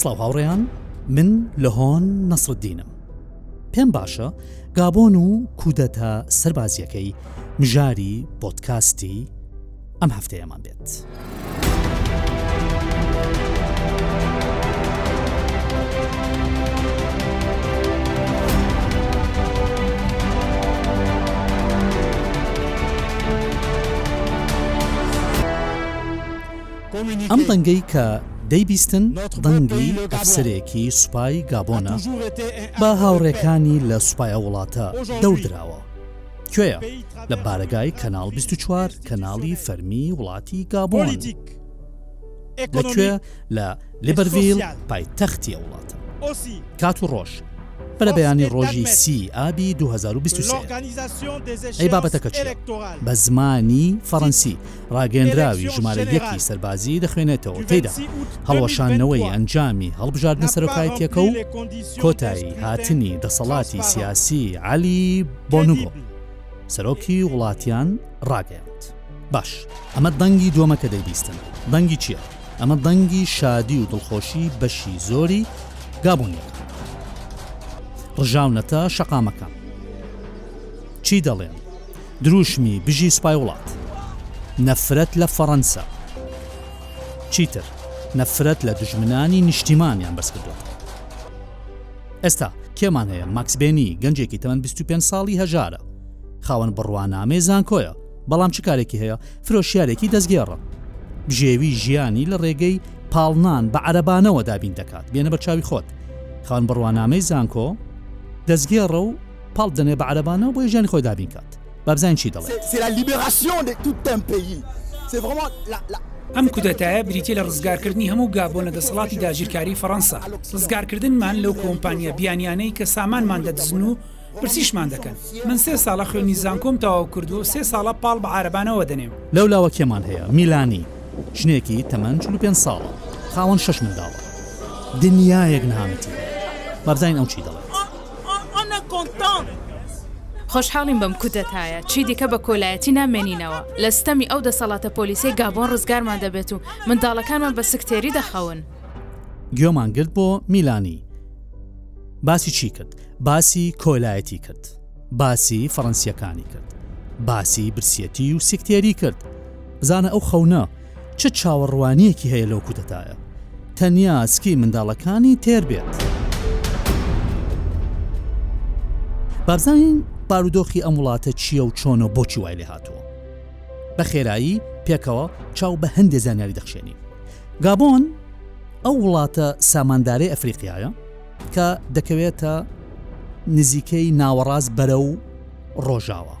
سڵاو هاوڕێیان من لە هۆن نەسرددینم پێم باشە گابۆن و کودەتە سەربازیەکەی مژاری بۆتکاستی ئەم هەفتەیەمان بێت. ئەم دەنگەی کە دەیبیستن دەنگی ئەفسەرێکی سوپای گابۆنە بە هاوڕێکانی لە سوپایە وڵاتە دەوردراوە کوێیە لە بارەگای کەناڵ بیست و چوار کەناڵی فەرمی وڵاتی گابۆن لە کوێ لە لیبەرڤیل پایتەختی وڵاتە کات و ڕۆژ بەرە بەیانی ڕۆژی سی ئابی 2023 ئەی بابەتەکە چێ بە زمانی فەڕەنسی ڕاگەیەندراوی ژمارە یەکی سەربازی دەخوێنێتەوە تێیدا هەڵوەشاندنەوەی ئەنجامی هەڵبژاردنە سەرۆکایەتیەکە و کۆتایی هاتنی دەسەڵاتی سیاسی عەلی بۆنگۆ سەرۆکی وڵاتیان ڕاگەیاند باش ئەمە دەنگی دۆمەکە دەیبیستن دەنگی چییە؟ ئەمە دەنگی شادی و دڵخۆشی بەشی زۆری گابونیە ڕژاونەتە شەقامەکان چی دەڵێن دروشمی بژی سوپای وڵات. نەفرەت لە فەڕەنسا. چیتر نەفرەت لە دوژمنانی نیشتیمان یان بەس کردووەتەوە. ئێستا کێمان هەیە ماکس بێنی گەنجێکی تەمەن بیست و پێنج ساڵی هەژارە. خاوەن بڕوانامەی زانکۆیە بەڵام چ کارێکی هەیە فرۆشیارێکی دەستگێڕە. بژێوی ژیانی لە ڕێگەی پاڵ نان بە عەرەبانەوە دابین دەکات بێنە بەر چاوی خۆت خاوەن بڕوانامەی زانکۆ دەستگێڕە و پاڵ دەنێ بە عەرەبانەوە بۆیە ژیانی خۆی دابین کات با بزانین چی دەڵێ. ئەم کودەتایە بریتیە لە ڕزگارکردنی هەموو گابۆن لە دەسەڵاتی داگیرکاری فەڕەنسا ڕزگارکردنمان لەو کۆمپانیا بیانیانەی کە سامانمان دەدزن و پرسیشمان دەکەن من سێ ساڵە خوێنی زانکۆم تەواو کردو سێ ساڵە پاڵ بە عارەبانەوە دەنێم. لەو لاوە کێمان هەیە میلانی ژنێکی تەمەن چل و پێنج ساڵە خاوەن شەش منداڵە دنیایەک نهامەتی هەیە با بزانین ئەو چی دەڵێ. خۆشحاڵین بەم کودەتایە، چیدیکە بە کۆلایەتی نامێنینەوە، لە ستەمی ئەو دەسەڵاتە پۆلیسەی گابۆن ڕزگارمان دەبێت و منداڵەکانمان بە سکتێری دەخەون. گوێمان گرت بۆ میلانی. باسی چی کرد؟ باسی کۆلایەتی کرد. باسی فەڕەنسییەکانی کرد. باسی برسیەتی و سکتێری کرد. بزانە ئەو خەونە، چ چاوەڕوانیەکی هەیە لەو کودەتایە؟ تەنیا سکی منداڵەکانی تێر بێت. بارزانی بارودۆخی ئەم وڵاتە چییە و چۆنە بۆچی وای لێ هاتووە؟ بە خێرایی پێکەوە چاو بە هەندێ زانیاری دەخشێنی گابۆن ئەو وڵاتە ساماندارەی ئەفریقیایە کە دەکەوێتە نزیکەی ناوەڕاست بەرە و ڕۆژاوە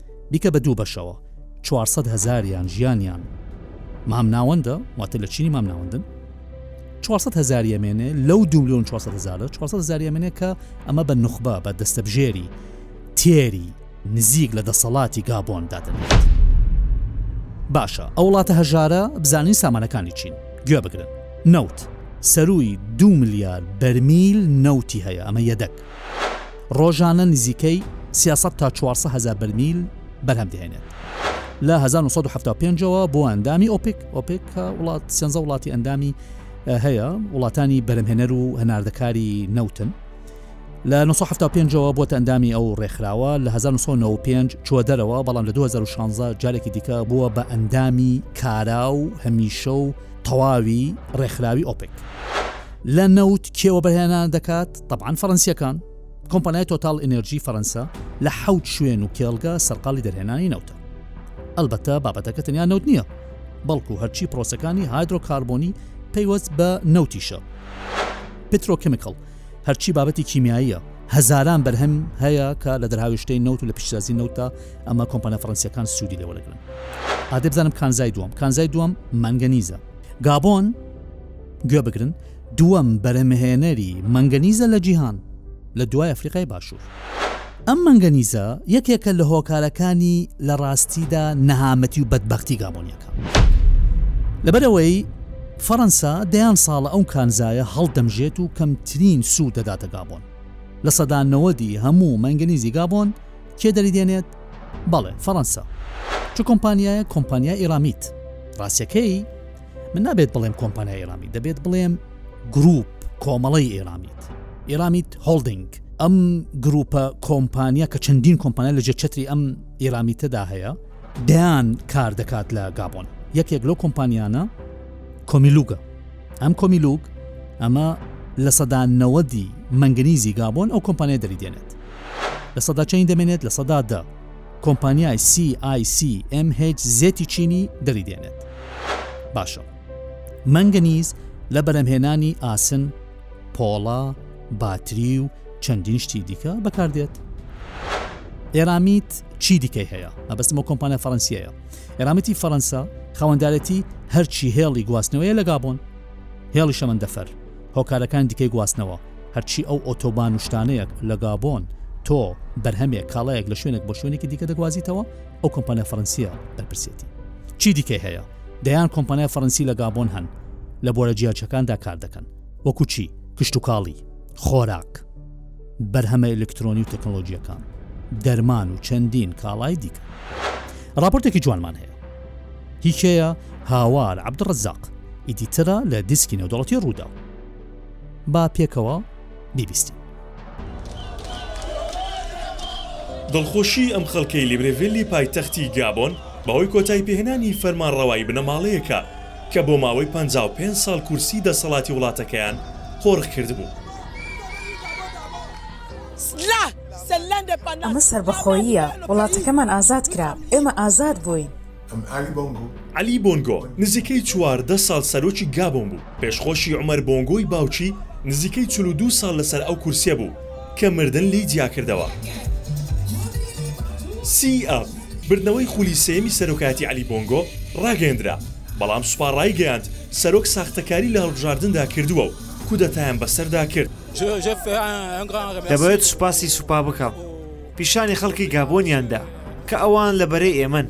بیکە بە دوو بەشەوە چوار سەد هەزاریان ژیانیان مامناوەندە واتە لە چینی مامناوەندن چوار سەد هەزاری ئەمێنێ لەو دو ملیۆن چوار سەد هەزارە چوار سەد هەزاری ئەمێنێ کە ئەمە بە نوخبە بە دەستەبژێری تێری نزیک لە دەسەڵاتی گابۆن دادەنێت باشە ئەو وڵاتە هەژارە بزانین سامانەکانی چین گوێ بگرن نەوت سەروی دو ملیار بەرمیل نەوتی هەیە ئەمە یەدەک ڕۆژانە نزیکەی سێ سەد تا چوار سەد هەزار بەرمیل بەرهەم دەهێنێت. لە 1975 ەوە بۆ ئەندامی ئۆپک ئۆپک کە وڵات سێنزە وڵاتی ئەندامی هەیە وڵاتانی بەرەمهێنەر و هەناردەکاری نەوتن لە 1975ەوە بۆتە ئەندامی ئەو ڕێکخراوە لە 1995 چوە دەرەوە بەڵام لە 2016 جارێکی دیکە بووە بە ئەندامی کارا و هەمیشە و تەواوی ڕێکخراوی ئۆپێک لە نەوت کێوە بەهێنان دەکات تەبعەن فەرەنسییەکان، کۆمپانیای تۆتاڵ ئینێرجی فەرەنسا لە حەوت شوێن و کێڵگە سەرقاڵی دەرهێنانی نەوتە. ئەلبەتە بابەتەکە تەنیا نەوت نییە، بەڵکو هەرچی پرۆسەکانی هایدرۆکاربۆنی پەیوەست بە نەوتیشە. پترۆکیمیکەڵ هەرچی بابەتی کیمیاییە، هەزاران بەرهەم هەیە کە لە دەرهاوێشتەی نەوت و لە پیشسازی نەوتدا ئەمە کۆمپانیا فەرەنسییەکان سوودی لێ وەرەگرن. ئادێ بزانم کانزای دووەم کانزای دووەم مەنگەنیزە. گابۆن، گوێ بگرن، دووەم بەرهەمهێنەری مەنگەنیزە لە جیهان لە دوای ئەفریقای باشوور. ئەم مەنگەنیزە یەکێکە لە هۆکارەکانی لە ڕاستیدا نەهامەتی و بەدبەختی گابۆنییەکان. لەبەرئەوەی فەرەنسا دەیان ساڵە ئەو کانزایە هەڵدەمژێت و کەمترین سوود دەداتە گابۆن. لە سەدا نەوەدی هەموو مەنگەنیزی گابۆن کێ دەریدێنێت؟ بەڵێ فەرەنسا. چ کۆمپانیایەک؟ کۆمپانیای ئیرامیت. ڕاستییەکەی من نابێت بڵێم کۆمپانیای ئێرامی دەبێت بڵێم گروپ کۆمەڵی ئێرامیت ئێرامیت هۆلدنگ ئەم گروپە کۆمپانیا کە چەندین کۆمپانیا لە جێچەتری ئەم ئێرامیتەدا هەیە دەیان کار دەکات لە گابۆن یەکێک لەو کۆمپانیانە کۆمیلوگە ئەم کۆمیلوگ ئەمە لە سەدا نەوەدی منگنیزی گابۆن ئەو کۆمپانیا دەری دێنێت لە سەدا چین دەمێنێت لە سەدا دە کۆمپانیای CICMHZ ی چینی دەری دێنێت باشە مەنگەنیز لە بەرەمهێنانی ئاسن، پۆڵا، باتری و چەندین شتی دیکە بەکاردێت. ئێرامیت چی دیکەی هەیە؟ مەبەستمەوە کۆمپانیا فەرەنسیەیە. ئێرامیتی فەرەنسا خاوەندارێتی هەرچی هێڵی گواستنەوەیە لە گابۆن، هێڵی شەمەندەفەر. هۆکارەکانی دیکەی گواستنەوە، هەرچی ئەو ئۆتۆبان و شتانەیەک لە گابۆن، تۆ بەرهەمێک، کاڵایەک لە شوێنێک بۆ شوێنێکی دیکە دەگوازیتەوە، ئەو کۆمپانیا فەرەنسییە بەرپرسێتی. چی دیکەی هەیە؟ دەیان کۆمپانیای فەرەنسی لە گابۆن هەن، لە بۆرە جیاجیاکاندا کار دەکەن، وەکو چی؟ کشتوکاڵی، خۆراک. بەرهەمە ئەلکترۆنی و تەکنۆلۆژیەکان، دەرمان و چەندین کاڵای دیکە. ڕاپۆرتێکی جوانمان هەیە. هیچەیە هاوار عبدڕزاق ئیدیترە لە دیسکی نێودەڵەتی ڕوودا. با پێکەوە بیبیستین. دڵخۆشی ئەم خەڵکەی لیبرێڤیلی پایتەختی گابۆن بەهۆی کۆتای پێهێنانی فەرمانڕەوایی بنەماڵەیەکە کە بۆ ماوەی پەنجا و پێنج ساڵ کورسی دەسەڵاتی وڵاتەکەیان قۆرغ کردبوو. ئەمە سەربەخۆییە، وڵاتەکەمان ئازاد کرا، ئێمە ئازاد بووین. عەلی بۆنگۆ نزیکەی چواردە ساڵ سەرۆکی گابۆن بوو، پێشخۆشی عومەر بۆنگۆی باوکی نزیکەی چل و دوو ساڵ لەسەر ئەو کورسیە بوو کە مردن لێی جیاکردەوە. سی ئاپ بردنەوەی خولی سێیەمی سەرۆکایەتی عەلی بۆنگۆ ڕاگەیەندرا، بەڵام سوپا ڕایگەیاند سەرۆک ساختەکاری لە هەڵبژاردندا کردووە و کودەتایان بەسەردا کرد. دەمەوێت سوپاسی سوپا بکەم، پیشانی خەڵکی گابۆنیان دا کە ئەوان لە بەرەی ئێمەن.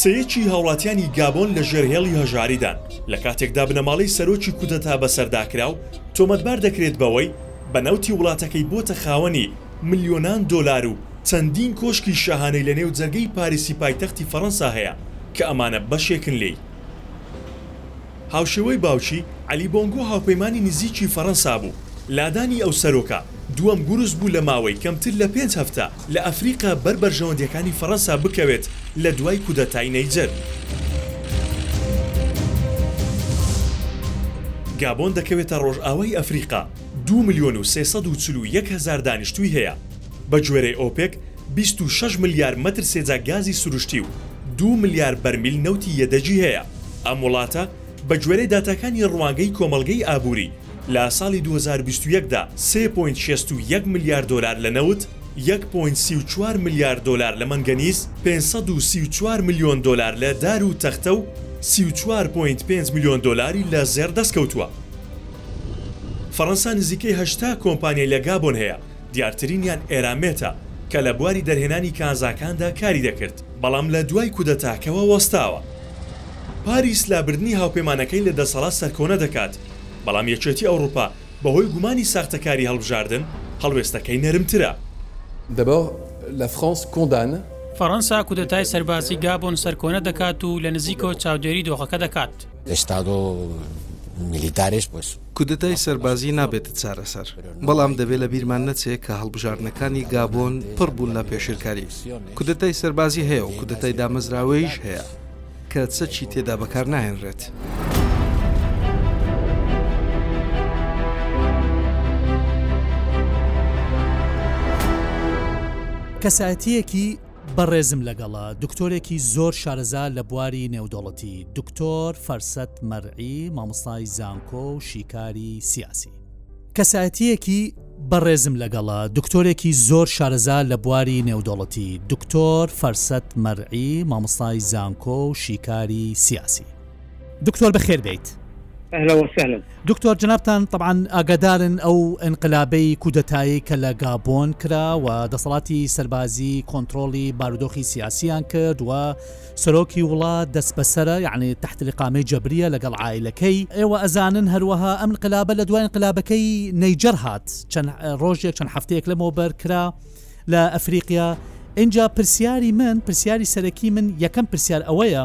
سەیەکی هاوڵاتیانی گابۆن لە ژێر هێڵی هەژاریدان، لە کاتێکدا بنەماڵەی سەرۆکی کودەتا بەسەرداکراو تۆمەتبار دەکرێت بەوەی بە نەوتی وڵاتەکەی بۆتە خاوەنی ملیۆنان دۆلار و چەندین کۆشکی شاهانەی لە نێو جەرگەی پاریسی پایتەختی فەڕەنسا هەیە کە ئەمانە بەشێکن لێی. هاوشێوەی باوکی، عەلی بۆنگۆ هاوپەیمانی نزیکی فەرەنسا بوو. لادانی ئەو سەرۆکە دووەم گورز بوو لە ماوەی کەمتر لە پێنج هەفتە لە ئەفریقا بەر بەرژەوەندییەکانی فەرەنسا بکەوێت لە دوای کودەتای نەیجەر. گابۆن دەکەوێتە ڕۆژئاوای ئەفریقا، دوو ملیۆن و سێ سەد و چل و یەک هەزار دانیشتووی هەیە. بە گوێرەی ئۆپێک، بیست و شەش ملیار مەتر سێجا گازی سروشتی و دوو ملیار بەرمیل نەوتی یەدەگی هەیە. ئەم وڵاتە بە گوێرەی داتاکانی ڕوانگەی کۆمەڵگەی ئابووری لە ساڵی دوو هەزار و بیست و یەک دا سێ پۆینت شێست و یەک ملیار دۆلار لە نەوت، یەک پۆینت سی و چوار ملیار دۆلار لە مەنگەنیز، پێنج سەد و سی و چوار ملیۆن دۆلار لە دار و تەختە و سی و چوار پۆینت پێنج ملیۆن دۆلاری لە زێڕ دەست کەوتووە. فەڕەنسا نزیکەی هەشتا کۆمپانیای لە گابۆن هەیە، دیارترینیان ئێرامێتە کە لە بواری دەرهێنانی کانزاکاندا کاری دەکرد، بەڵام لە دوای کودەتاکەوە وەستاوە. پاریس لابردنی هاوپەیمانەکەی لە دەسەڵات سەرکۆنە دەکات، بەڵام یەکێتی ئەوڕوپا بەهۆی گومانی ساختەکاری هەڵبژاردن، هەڵوێستەکەی نەرمترە. D'abord, la France condamne. فەڕەنسا کودەتای سەربازی گابۆن سەرکۆنە دەکات و لە نزیکەوە چاودێری دۆخەکە دەکات. Estado militares. کودەتای سەربازی نابێتە چارەسەر، بەڵام دەبێت لە بیرمان نەچێت کە هەڵبژاردنەکانی گابۆن پڕ بوون لە پێشێلکاری. کودەتای سەربازی هەیە و کودەتای دامەزراوەییش هەیە کە چەکی تێدا بەکار ناهێنرێت. کەسایەتییەکی بەڕێزم لەگەڵە دکتۆرێکی زۆر شارەزا لە بواری نێودەوڵەتی دکتۆر فەرسەت مەرعی مامۆستای زانکۆ و شیکاری سیاسی. کەسایەتیەکی بەڕێزم لەگەڵە دکتۆرێکی زۆر شارەزا لە بواری نێودەوڵەتی دکتۆر فەرسەت مەرعی مامۆستای زانکۆ و شیکاری سیاسی. دکتۆر بەخێر بێیت. اهلا وسهلا. دکتۆر جنابتان طبعاً ئاگادارن ئەو ئەنقلابەی کودەتایی کە لە گابۆن کرا و دەسەڵاتی سەربازی کۆنتترۆلی بارودۆخی سیاسیان کرد و سەرۆکی وڵات دەست بەسرە یعنی تحتلقامەی جەبریە لەگەڵ عیلەکەی ئێوە ئەزانن هەروەها ئەم قلابە لە دوای قلابەکەی نەیجەر هاات چەند ڕۆژێک چەند هەفتەیەک لە مۆبەر کرا لە ئەفریقیا اینجا پرسیاری من پرسیاری سەرەکی من یەکەم پرسیار ئەوەیە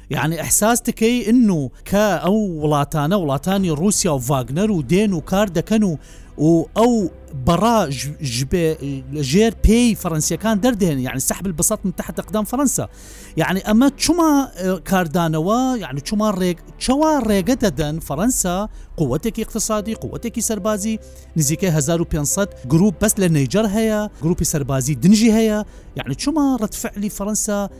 یەعنی ئیحساس دکەی انو کە ئەو وڵاتانە وڵاتانی ڕوسیا و ڤاگنەر و دێن و کار دەکەن و و ئەو بەڕا ژێر پێی فەرەنسیەکان دەردێن یعنی سەحبل بەسەت من تحت قدام فەرەنسا یعنی ئەمە چما کاردانەوە یعنی چما ڕێک چوا ڕێگە دەدەن فەرەنسا قوتێکی اقتصادی قوتێکی سەربازی نزیکە 1500 گروپ بەس لە نەیجار هەیە گروپی سەربازی دنجی هەیە یعنی چما ڕتفعلی فەرەنسا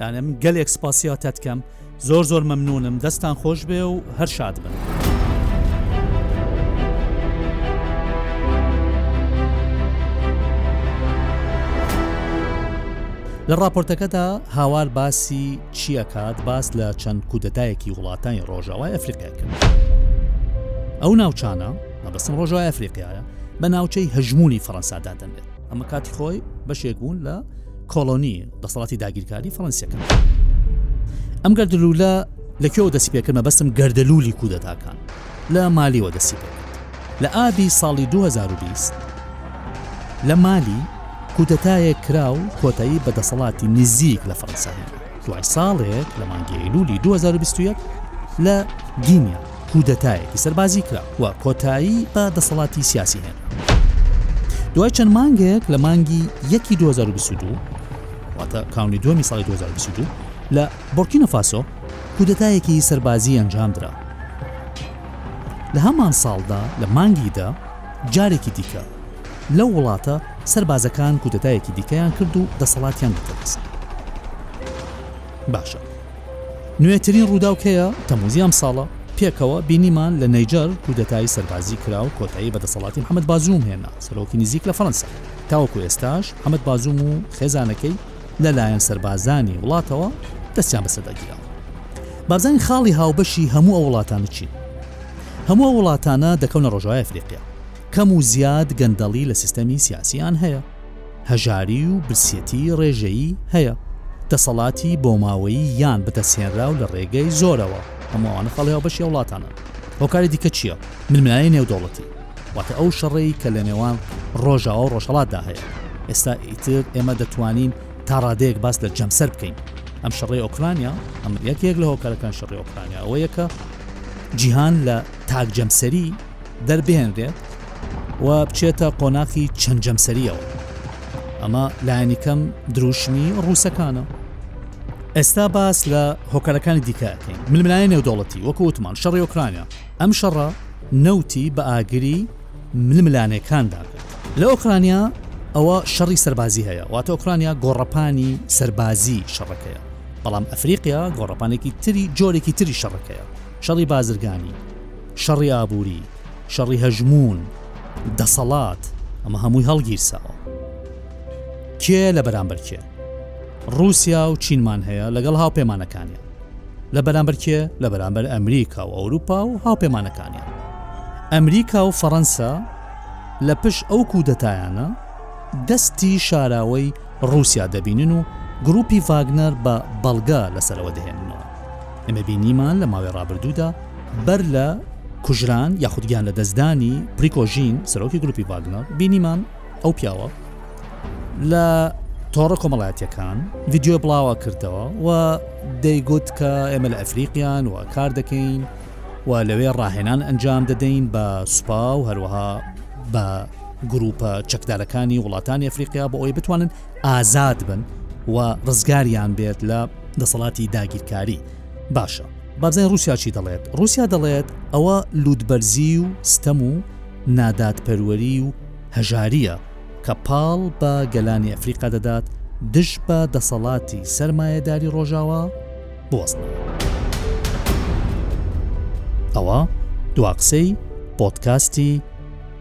یانە من گەلێک سپاسیاتەت کەم زۆر زۆر مەمنونم دەستان خۆش بێ و هەر شاد بن. لە راپۆرتەکەدا هاوار باسی چیەکات باس لە چەند کودەتایەکی وڵاتانی ڕۆژاوای ئەفریقای کرد ئەو ناوچانە مەبەستم ڕۆژای ئەفریقایە بە ناوچەی هەژمونی فەەنسادا دەنێت ئەمە کاتی خۆی بەشێک بوون لە کۆڵۆنی دەسەڵاتی داگیرکاری فەڕەنسیەکان ئەم گەردلولە لە کوێوە دەسی پێکرد مەبەستم گەردەلولی کودەتاکان لە مالیوە دەسی پێ لە ئابی ساڵی 2020 لە مالی کودەتایەک کرا و کۆتایی بە دەسەڵاتی نزیک لە فەرەنساهێن دوای ساڵێک لە مانگیلولی 2021 لە گینیا کودەتایەکی سەربازی کرا و کۆتایی بە دەسەڵاتی سیاسی هێن دوای چەند مانگێک لە مانگی یەکی 2022 واتە کاونی دومی ساڵی 2022 لە بۆرکینە فاسۆ کودەتایەکی سەربازی ئەنجام درا لە هەمان ساڵدا لە مانگیدا جارێکی دیکە لەو وڵاتە سربازەکان کودەتایەکی دیکەیان کرد و دەسەڵاتیان بەتەدەست باشە نوێترین ڕووداو کەیە؟ تەموزی ئەم ساڵە پێکەوە بینیمان لە نەیجەر کودەتایی سەربازی کرا و کۆتایی بە دەسەڵاتی محەممەد بازوم هێنا سەرۆکی نزیک لە فەەنسا تاوەکو ئێستاش حەمەد بازوم و خێزانەکەی لەلایەن سەربازانی وڵاتەوە دەستیان بەسەداگیرا بابزانین خاڵی هاوبەشی هەموو ئەو وڵاتانە چین هەموو وڵاتانە دەکەونە ڕۆژای ئەفریقیا کەم و زیاد گەندەڵی لە سیستەمی سیاسیان هەیە هەژاری و برسیەتی ڕێژەیی هەیە، دەسەڵاتی بۆماوەیی یان بەدەستهێنراو لە ڕێگەی زۆرەوە، هەموو ئەوانە خاڵی هاوبەشی ئەو وڵاتانەن. هۆکاری دیکە چییە؟ ململانێی نێودەوڵەتی، واتە ئەو شەڕەی کە لە نێوان ڕۆژاوا و ڕۆژهەڵاتدا هەیە. ئێستا ئیتر ئێمە دەتوانین تا ڕادەیەک باس لە جەمسەر بکەین. ئەم شەڕەی ئۆکرانیا، ئەم یەکێک لە هۆکارەکانی شەڕی ئۆکرانیا ئەوەیە کە جیهان لە تاک جەمسەری، دەربهێنرێت و بچێتە قۆناخی چەند جەمسەریەوە ئەمە لایەنیکەم دروشمی ڕووسەکانە ئێستا باس لە هۆکارەکانی دیکەکەین ململای نێودوڵەتی وەکو وتمان شەڕی ئۆکرانیا ئەم شەڕە نەوتی بە ئاگری ململانێکان داکرد لە ئۆکرانیا ئەوە شەڕی سەربازی هەیە واتە ئۆکرانیا گۆڕەپانی سەربازی شەڕەکەیە بەڵام ئەفریقیا گۆڕەپانێکی تری جۆرێکی تری شەڕەکەیە شەڕی بازرگانی، شەڕی ئابووری، شەڕی هەژموون، دەسەڵات، ئەمە هەمووی هەڵگیرساوە. کێ لە بەرامبەر کێ؟ ڕووسیا و چینمان هەیە لەگەڵ هاوپەیمانەکانیان. لە بەرامبەر کێ؟ لە بەرامبەر ئەمریکا و ئەوروپا و هاوپەیمانەکانیان. ئەمریکا و فەڕەنسا لە پشت ئەو کودەتایانە دەستی شاراوەی ڕووسیا دەبینن و گروپی ڤاگنەر بە بەڵگە لەسەرەوە دەهێننەوە. ئێمە بینیمان لە ماوەی ڕابردوودا بەر لە کوژران یاخود گیان لە دەستدانی پریکۆژین سەرۆکی گروپی باگنە بینیمان ئەو پیاوە لە تۆڕە کۆمەڵاتیەکان ڤیددیو بڵاوە کردەوە و دەیگوت کە ئێمە لە ئەفریقیان و کار دەکەین و لەوێ ڕاهێنان ئەنجام دەدەین بە سوپا و هەروەها بە گروپە چەکدارەکانی وڵاتانی ئەفریقیا بۆ ئەوی بتوانن ئازاد بن و ڕزگاریان بێت لە دەسەڵاتی داگیرکاری باشە بابزای ڕوسیا چی دەڵێت ڕوسیا دەڵێت ئەوە لوودبەرزی و ستەم و نادادپەروەری و هەژاریە کە پاڵ بە گەلانی ئەفریقا دەدات دژ بە دەسەڵاتی سەرمایەداری ڕۆژاوا بوەستن ئەوە دواقسەی پۆتکاستی